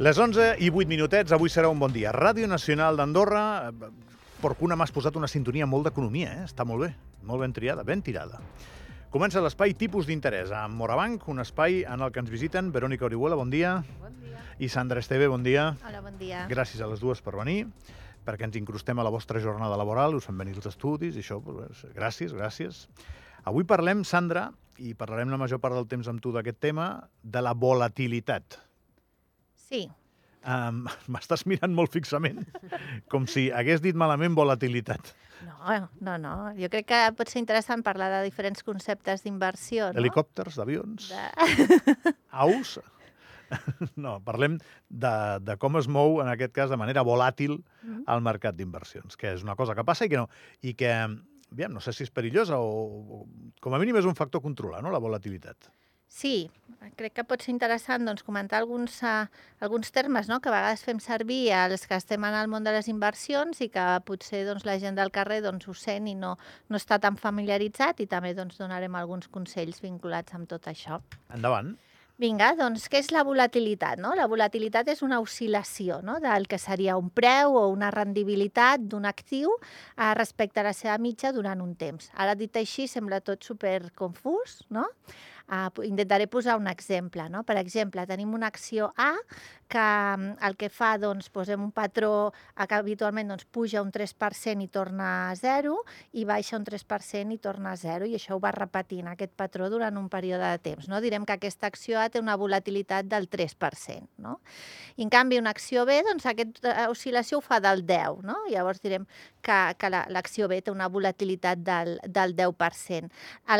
Les 11 i 8 minutets, avui serà un bon dia. Ràdio Nacional d'Andorra, eh, Porcuna m'has posat una sintonia molt d'economia, eh? està molt bé, molt ben triada, ben tirada. Comença l'espai Tipus d'interès amb Morabanc, un espai en el que ens visiten Verònica Orihuela, bon dia, Bon dia. i Sandra Esteve, bon dia. Hola, bon dia. Gràcies a les dues per venir, perquè ens incrustem a la vostra jornada laboral, us fan venir els estudis, i això, doncs, gràcies, gràcies. Avui parlem, Sandra, i parlarem la major part del temps amb tu d'aquest tema, de la volatilitat. Sí, Um, M'estàs mirant molt fixament, com si hagués dit malament volatilitat. no, no, no. Jo crec que pot ser interessant parlar de diferents conceptes d'inversió, no? Helicòpters, avions, De... aus... No, parlem de, de com es mou, en aquest cas, de manera volàtil Mhm. el mercat d'inversions, que és una cosa que passa i que no, i que, aviam, no sé si és perillosa o, o com a mínim és un factor a controlar, no?, la volatilitat. Sí, crec que pot ser interessant doncs, comentar alguns, uh, alguns termes no? que a vegades fem servir els que estem en el món de les inversions i que potser doncs, la gent del carrer doncs, ho sent i no, no està tan familiaritzat i també doncs, donarem alguns consells vinculats amb tot això. Endavant. Vinga, doncs què és la volatilitat? No? La volatilitat és una oscil·lació no? del que seria un preu o una rendibilitat d'un actiu eh, respecte a la seva mitja durant un temps. Ara, dit així, sembla tot super confús, no? Uh, intentaré posar un exemple. No? Per exemple, tenim una acció A que mm, el que fa, doncs, posem un patró eh, que habitualment doncs, puja un 3% i torna a 0 i baixa un 3% i torna a 0 i això ho va repetint aquest patró durant un període de temps. No? Direm que aquesta acció A té una volatilitat del 3%. No? I en canvi una acció B, doncs aquesta oscil·lació ho fa del 10. No? Llavors direm que, que la- l'acció B té una volatilitat del, del 10%.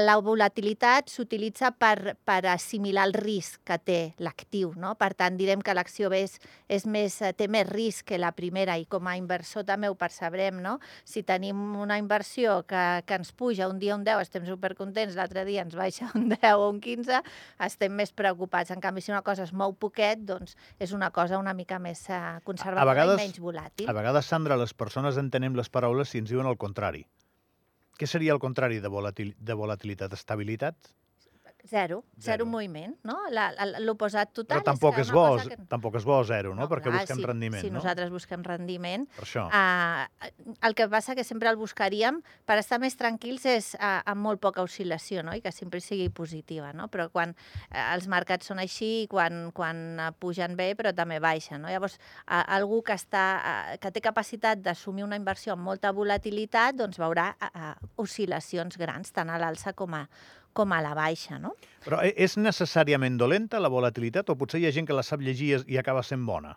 La volatilitat s'utilitza per, per assimilar el risc que té l'actiu. No? Per tant, direm que l'acció B és, és més, eh, té més risc que la primera i com a inversor també ho percebrem. No? Si tenim una inversió que, que ens puja un dia un 10, estem supercontents, l'altre dia ens baixa un 10 o un 15, estem més preocupats. En canvi, si una cosa es mou poquet, doncs és una cosa una mica més eh, conservadora vegades- i menys volàtil. A vegades, Sandra, les persones entenem les paraules si ens diuen el contrari. Què seria el contrari de, volatil, de volatilitat? Estabilitat? Zero, zero, Zero. moviment, no? L'oposat total Però tampoc que és, bo, que... tampoc és bo zero, no? Perquè clar, busquem si, rendiment, Si no? nosaltres busquem rendiment, Per això. Uh, el que passa que sempre el buscaríem per estar més tranquils és uh, amb molt poca oscil·lació no? i que sempre sigui positiva. No? Però quan uh, els mercats són així, quan, quan uh, pugen bé però també baixen. No? Llavors, uh, algú que, està, uh, que té capacitat d'assumir una inversió amb molta volatilitat doncs veurà uh, uh, oscil·lacions grans, tant a l'alça com a, com a la baixa. No? Però e- és necessàriament dolenta la volatilitat o potser hi ha gent que la sap llegir i acaba sent bona?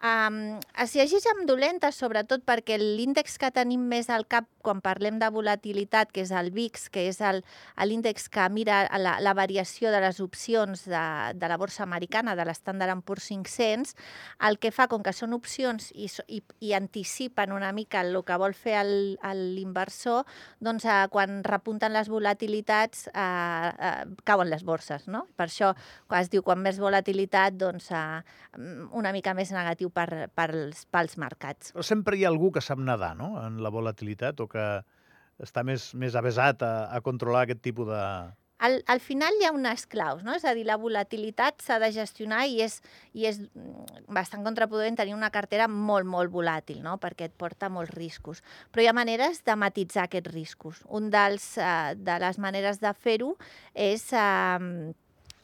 Um, es llegeix amb dolenta, sobretot perquè l'índex que tenim més al cap quan parlem de volatilitat, que és el VIX, que és l'índex que mira la, la variació de les opcions de, de la borsa americana, de l'Standard Poor's 500, el que fa, com que són opcions i, i, i anticipen una mica el que vol fer l'inversor, doncs eh, quan repunten les volatilitats eh, eh, cauen les borses, no? Per això, quan es diu quan més volatilitat, doncs eh, una mica més negatiu per, pels, pels mercats. Però sempre hi ha algú que sap nedar, no?, en la volatilitat o que està més, més avesat a, a controlar aquest tipus de... Al, al final hi ha unes claus, no? és a dir, la volatilitat s'ha de gestionar i és, i és mm, bastant contraproduent tenir una cartera molt, molt volàtil, no? perquè et porta molts riscos. Però hi ha maneres de matitzar aquests riscos. Un dels, eh, de les maneres de fer-ho és... Eh,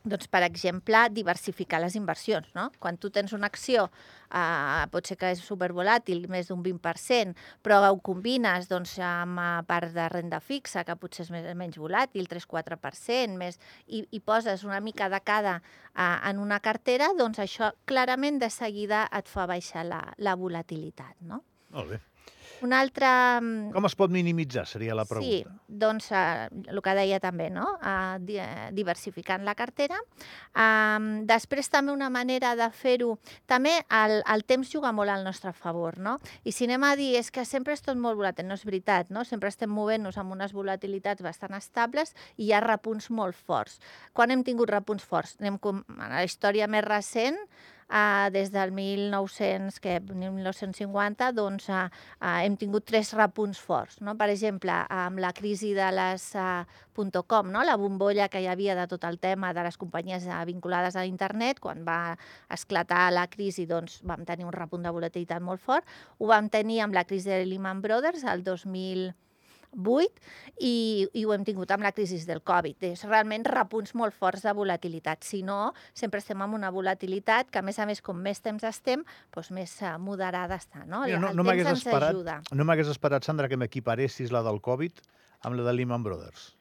doncs, per exemple, diversificar les inversions. No? Quan tu tens una acció, eh, pot ser que és supervolàtil, més d'un 20%, però ho combines doncs, amb eh, part de renda fixa, que potser és més, menys volàtil, 3-4%, més, i, i poses una mica de cada eh, en una cartera, doncs això clarament de seguida et fa baixar la, la volatilitat. No? Molt bé. Un altre... mm, Com es pot minimitzar, seria la pregunta. Sí, doncs eh, el que deia també, no? Eh, eh, diversificant la cartera. Després també una manera de fer-ho, també el, el temps juga molt al nostre favor, no? I si anem a dir és que sempre és tot molt volàtil, no és veritat, no? Sempre estem movent-nos amb unes volatilitats bastant estables i hi ha repunts molt forts. Quan hem tingut repunts forts? Anem com, a la història més recent, uh, des del 1900, que, 1950, doncs uh, hem tingut tres repunts forts. No? Per exemple, amb la crisi de les uh, .com, no? la bombolla que hi havia de tot el tema de les companyies vinculades a internet, quan va esclatar la crisi doncs, vam tenir un repunt de volatilitat molt fort. Ho vam tenir amb la crisi de Lehman Brothers el 2000 8 i, i ho hem tingut amb la crisi del Covid. És realment repunts molt forts de volatilitat. Si no, sempre estem amb una volatilitat que, a més a més, com més temps estem, doncs més uh, moderada està. No? Mira, no, no m'hagués esperat, ajuda. no m'hagués esperat, Sandra, que m'equiparessis la del Covid amb la de Lehman Brothers.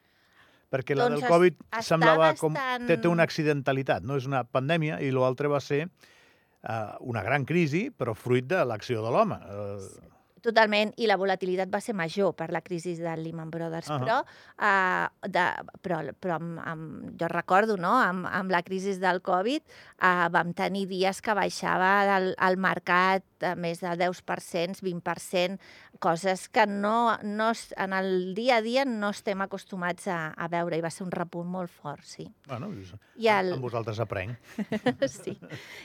Perquè la Doncs del Covid es- semblava està com... bastant- Té, té una accidentalitat, no? És una pandèmia i l'altre va ser uh, una gran crisi, però fruit de l'acció de l'home. Uh, Totalment, i la volatilitat va ser major per la crisi de Lehman Brothers, Ahà. però, uh, de, però, però amb, amb, jo recordo, no?, amb, amb la crisi del Covid uh, vam tenir dies que baixava el, el mercat a més de 10%, 20%, coses que no, no, en el dia a dia no estem acostumats a, a veure, i va ser un repunt molt fort, sí. bueno, I el- amb vosaltres aprenc. sí.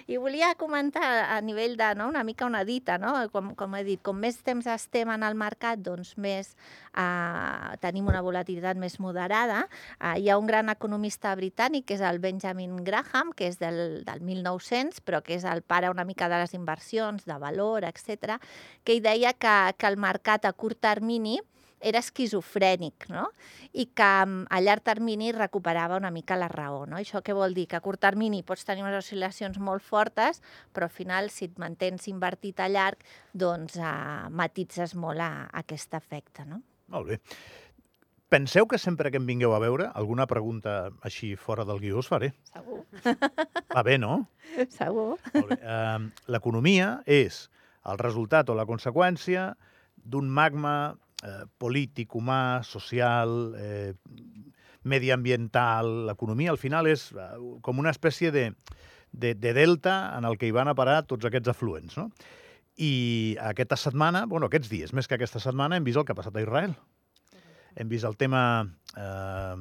I volia comentar a nivell de, no, una mica una dita, no? Com, com he dit, com més temps estem en el mercat, doncs més eh, tenim una volatilitat més moderada. Eh, hi ha un gran economista britànic, que és el Benjamin Graham, que és del, del 1900, però que és el pare una mica de les inversions, de valor, etc, que ell deia que, que el mercat a curt termini era esquizofrènic, no? I que mm, a llarg termini recuperava una mica la raó, no? Això què vol dir? Que a curt termini pots tenir unes oscil·lacions molt fortes, però al final, si et mantens invertit a llarg, doncs eh, matitzes molt a, a aquest efecte, no? Molt bé. Penseu que sempre que em vingueu a veure, alguna pregunta així fora del guió us faré. Segur. Va bé, no? Segur. Um, L'economia és el resultat o la conseqüència d'un magma eh, polític, humà, social, eh, mediambiental. L'economia, al final, és eh, com una espècie de, de, de delta en el que hi van a parar tots aquests afluents, no? I aquesta setmana, bueno, aquests dies, més que aquesta setmana, hem vist el que ha passat a Israel. Hem vist el tema eh,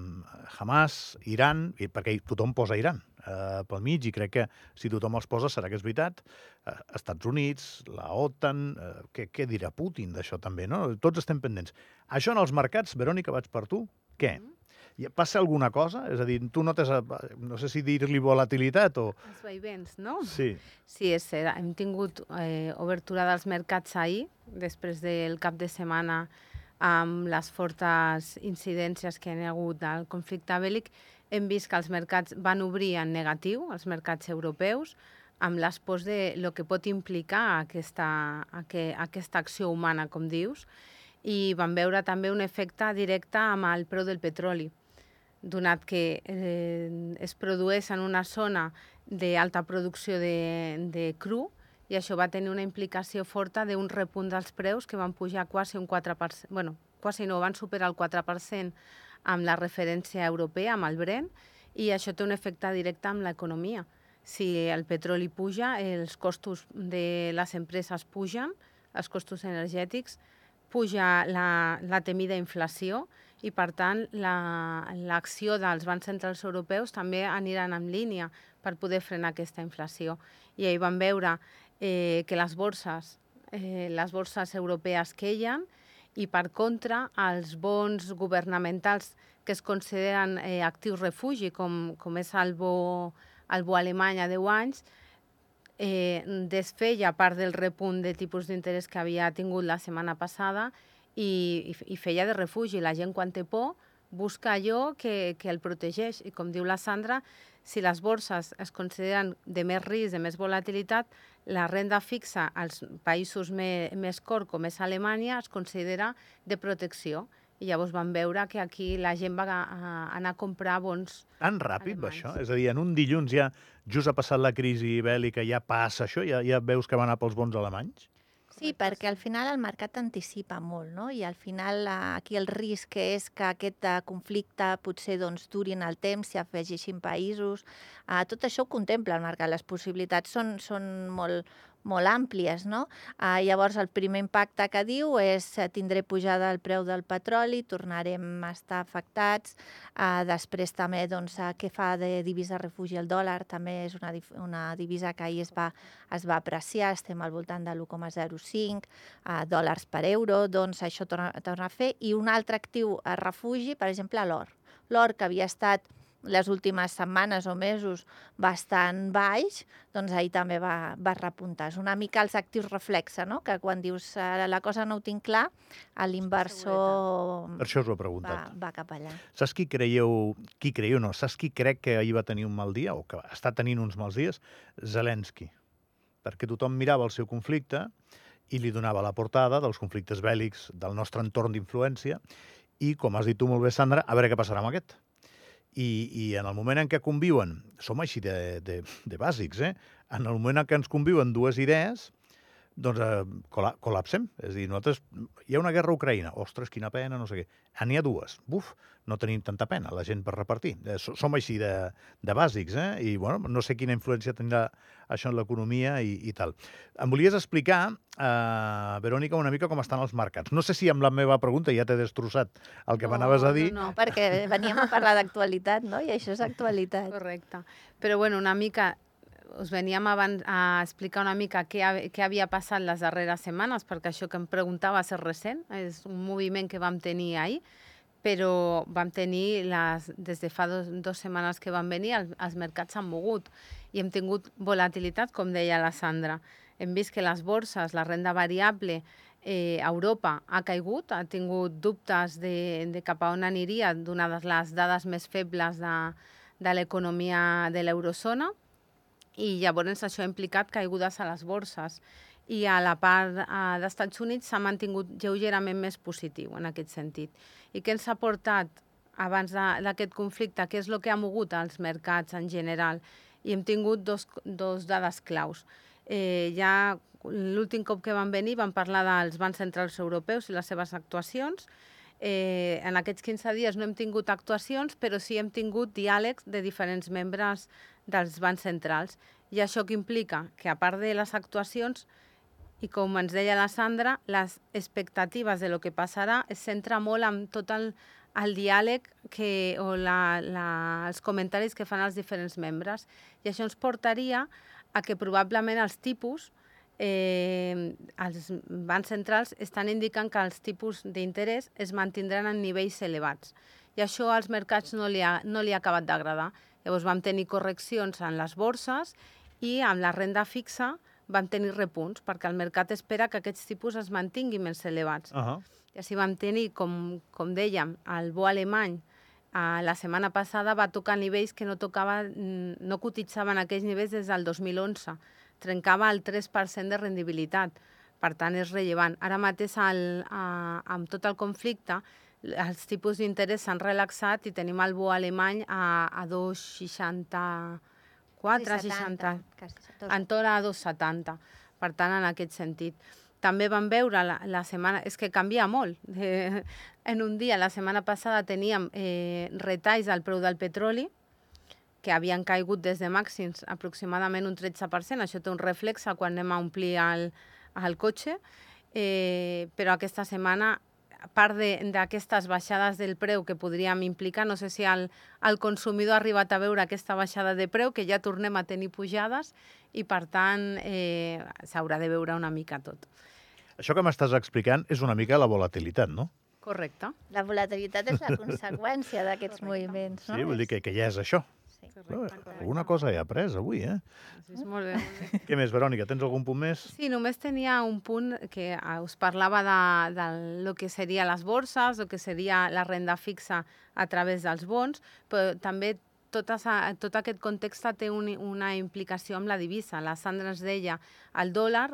Hamas, Iran, perquè tothom posa Iran eh, pel mig, i crec que si tothom els posa serà que és veritat. Eh, Estats Units, la OTAN, eh, què, què dirà Putin d'això també, no? Tots estem pendents. Això en els mercats, Verònica, vaig per tu, què? Hi Passa alguna cosa? És a dir, tu notes, no sé si dir-li volatilitat o... Els vaivents, no? Sí. Sí, és cert. Hem tingut eh, obertura dels mercats ahir, després del cap de setmana amb les fortes incidències que hi ha hagut del conflicte bèl·lic, hem vist que els mercats van obrir en negatiu, els mercats europeus, amb les pors de lo que pot implicar aquesta, aqu aquesta acció humana, com dius, i vam veure també un efecte directe amb el preu del petroli donat que eh, es produeix en una zona d'alta producció de, de cru i això va tenir una implicació forta d'un repunt dels preus que van pujar quasi un 4%, bueno, quasi no, van superar el 4% amb la referència europea, amb el Brent, i això té un efecte directe amb l'economia. Si el petroli puja, els costos de les empreses pugen, els costos energètics, puja la, la temida inflació i, per tant, l'acció la, dels bancs centrals europeus també aniran en línia per poder frenar aquesta inflació. I ahir vam veure eh, que les borses, eh, les borses europees queien i, per contra, els bons governamentals que es consideren eh, actius refugi, com, com és el bo, el bo alemany a 10 anys, eh, desfeia part del repunt de tipus d'interès que havia tingut la setmana passada i, i, feia de refugi. La gent, quan té por, busca allò que, que el protegeix. I com diu la Sandra, si les borses es consideren de més risc, de més volatilitat, la renda fixa als països me, més cor, com és Alemanya, es considera de protecció. I llavors vam veure que aquí la gent va a, a anar a comprar bons... Tan ràpid va això? És a dir, en un dilluns ja, just ha passat la crisi bèl·lica, ja passa això? Ja, ja veus que va anar pels bons alemanys? Sí, perquè al final el mercat anticipa molt, no? I al final eh, aquí el risc és que aquest eh, conflicte potser doncs, duri en el temps, s'hi afegeixin països. Eh, tot això ho contempla el mercat, les possibilitats són, són molt, molt àmplies. No? Uh, llavors, el primer impacte que diu és que tindré pujada el preu del petroli, tornarem a estar afectats. Uh, després també doncs, uh, què fa de divisa refugi el dòlar, també és una, una divisa que ahir es va, es va apreciar, estem al voltant de l'1,05 uh, dòlars per euro, doncs això torna, torna a fer. I un altre actiu a refugi, per exemple, l'or. L'or que havia estat les últimes setmanes o mesos bastant baix, doncs ahir també va, va repuntar. És una mica els actius reflexa, no? que quan dius la cosa no ho tinc clar, l'inversor per això us ho he preguntat. Va, va cap allà. Saps qui creieu, qui creieu no, saps qui crec que ahir va tenir un mal dia o que està tenint uns mals dies? Zelensky. Perquè tothom mirava el seu conflicte i li donava la portada dels conflictes bèl·lics del nostre entorn d'influència i, com has dit tu molt bé, Sandra, a veure què passarà amb aquest. I, I en el moment en què conviuen, som així de, de, de bàsics, eh? en el moment en què ens conviuen dues idees, doncs eh, col·la col·lapsem. És a dir, nosaltres... Hi ha una guerra a Ucraïna. Ostres, quina pena, no sé què. Ah, n'hi ha dues. Buf, no tenim tanta pena, la gent per repartir. Eh, som així de, de bàsics, eh? I, bueno, no sé quina influència tindrà això en l'economia i, i tal. Em volies explicar, eh, Verònica, una mica com estan els mercats. No sé si amb la meva pregunta ja t'he destrossat el que no, m'anaves a dir. No, no, perquè veníem a parlar d'actualitat, no? I això és actualitat. Correcte. Però, bueno, una mica us veníem abans a explicar una mica què, què havia passat les darreres setmanes, perquè això que em preguntava és recent, és un moviment que vam tenir ahir, però vam tenir, les, des de fa dos, dues setmanes que van venir, els, els mercats s'han mogut i hem tingut volatilitat, com deia la Sandra. Hem vist que les borses, la renda variable, eh, Europa ha caigut, ha tingut dubtes de, de cap a on aniria, donades les dades més febles de, de l'economia de l'eurozona, i llavors això ha implicat caigudes a les borses i a la part uh, d'Estats Units s'ha mantingut lleugerament més positiu en aquest sentit. I què ens ha portat abans d'aquest conflicte? Què és el que ha mogut als mercats en general? I hem tingut dos, dos dades claus. Eh, ja l'últim cop que van venir van parlar dels bancs centrals europeus i les seves actuacions. Eh, en aquests 15 dies no hem tingut actuacions, però sí hem tingut diàlegs de diferents membres dels bancs centrals. I això que implica? Que a part de les actuacions, i com ens deia la Sandra, les expectatives de lo que passarà es centra molt en tot el, el diàleg que, o la, la, els comentaris que fan els diferents membres. I això ens portaria a que probablement els tipus, eh, els bancs centrals estan indicant que els tipus d'interès es mantindran en nivells elevats. I això als mercats no li ha, no li ha acabat d'agradar. Llavors vam tenir correccions en les borses i amb la renda fixa vam tenir repunts, perquè el mercat espera que aquests tipus es mantinguin més elevats. Uh -huh. I així vam tenir, com, com dèiem, el bo alemany eh, la setmana passada va tocar nivells que no tocava, no cotitzaven aquells nivells des del 2011. Trencava el 3% de rendibilitat. Per tant, és rellevant. Ara mateix, el, eh, amb tot el conflicte, els tipus d'interès s'han relaxat i tenim el bo alemany a, a 2,64, 60, entorn a 2,70. Per tant, en aquest sentit. També vam veure la, la setmana... És que canvia molt. Eh, en un dia, la setmana passada, teníem eh, retalls al preu del petroli, que havien caigut des de màxims aproximadament un 13%. Això té un reflexe quan anem a omplir el, el cotxe. Eh, però aquesta setmana a part d'aquestes baixades del preu que podríem implicar, no sé si el, el consumidor ha arribat a veure aquesta baixada de preu, que ja tornem a tenir pujades i, per tant, eh, s'haurà de veure una mica tot. Això que m'estàs explicant és una mica la volatilitat, no? Correcte. La volatilitat és la conseqüència d'aquests moviments, no? Sí, vull dir que, que ja és això. Correcte, correcte. Alguna cosa he après avui, eh? Sí, és molt bé, molt bé. Què més, Verònica? Tens algun punt més? Sí, només tenia un punt que ah, us parlava de, de lo que seria les borses, el que seria la renda fixa a través dels bons, però també tot, tot aquest context té un, una implicació amb la divisa. La Sandra ens deia, el dòlar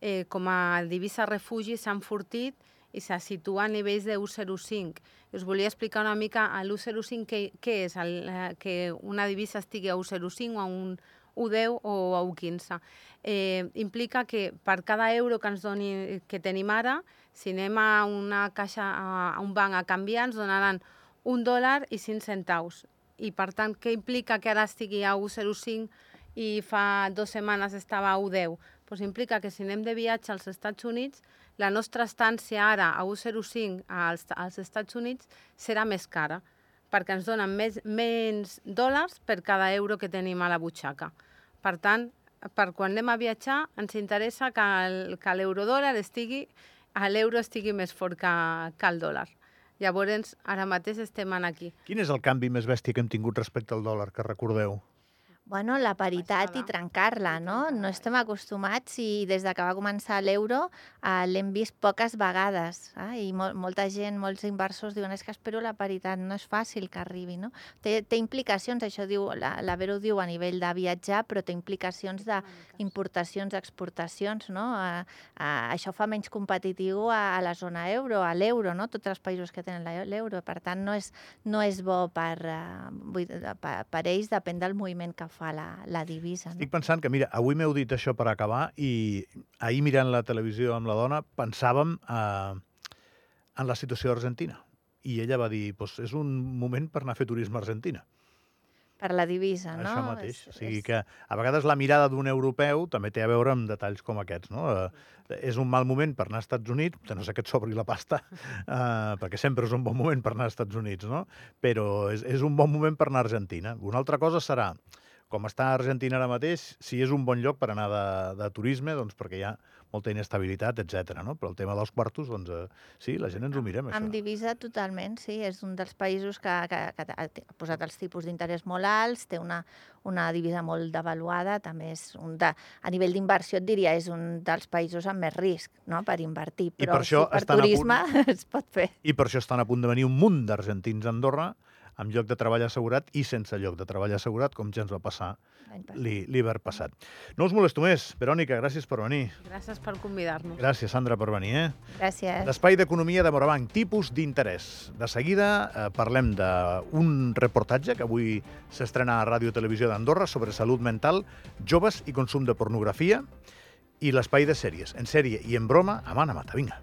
eh, com a divisa refugi s'ha enfortit i se situa a nivells de 1,05. Us volia explicar una mica a l'1,05 què, què és, el, eh, que una divisa estigui a 1,05 o a un 1,10 o a 1,15. Eh, implica que per cada euro que ens doni, que tenim ara, si anem a una caixa, a, un banc a canviar, ens donaran un dòlar i 5 centaus. I per tant, què implica que ara estigui a 1,05 i fa dues setmanes estava a 1,10? pues implica que si anem de viatge als Estats Units, la nostra estància ara a 1,05 als, als Estats Units serà més cara, perquè ens donen més, menys dòlars per cada euro que tenim a la butxaca. Per tant, per quan anem a viatjar, ens interessa que l'eurodòlar estigui, l'euro estigui més fort que, que el dòlar. Llavors, ara mateix estem en aquí. Quin és el canvi més bèstia que hem tingut respecte al dòlar, que recordeu? Bueno, la paritat i trencar-la, no? No estem acostumats i des de que va començar l'euro eh, l'hem vist poques vegades. Eh? I mol molta gent, molts inversors diuen és que espero la paritat, no és fàcil que arribi, no? Té, té implicacions, això diu, la, la Vero diu a nivell de viatjar, però té implicacions d'importacions, exportacions, no? Eh, eh, això fa menys competitiu a, a la zona euro, a l'euro, no? Tots els països que tenen l'euro. Per tant, no és, no és bo per, eh, dir, per, per ells, depèn del moviment que fa la, la divisa. No? Estic pensant que, mira, avui m'heu dit això per acabar i ahir mirant la televisió amb la dona pensàvem eh, en la situació d'Argentina. I ella va dir, pues, és un moment per anar a fer turisme a Argentina. Per la divisa, no? Això mateix. És- O sigui és- que a vegades la mirada d'un europeu també té a veure amb detalls com aquests. No? Eh, és un mal moment per anar als Estats Units, a no sé que et sobri la pasta, eh, perquè sempre és un bon moment per anar als Estats Units, no? però és, és un bon moment per anar a Argentina. Una altra cosa serà, com està Argentina ara mateix, si és un bon lloc per anar de, de turisme, doncs perquè hi ha molta inestabilitat, etc. No? Però el tema dels quartos, doncs eh, sí, la gent ens ho mirem, això. Amb divisa, totalment, sí. És un dels països que, que, que ha posat els tipus d'interès molt alts, té una, una divisa molt devaluada, també és un de, a nivell d'inversió, et diria, és un dels països amb més risc no? per invertir. I Però per això sí, per a punt- turisme es pot fer. I per això estan a punt de venir un munt d'argentins a Andorra amb lloc de treball assegurat i sense lloc de treball assegurat, com ja ens va passar l'any passat. l'hi- l'hivern passat. No us molesto més. Verònica, gràcies per venir. Gràcies per convidar-nos. Gràcies, Sandra, per venir. Eh? Gràcies. L'espai d'economia de Morabanc, tipus d'interès. De seguida eh, parlem d'un reportatge que avui s'estrena a Ràdio Televisió d'Andorra sobre salut mental, joves i consum de pornografia i l'espai de sèries, en sèrie i en broma, a mà a mata. Vinga.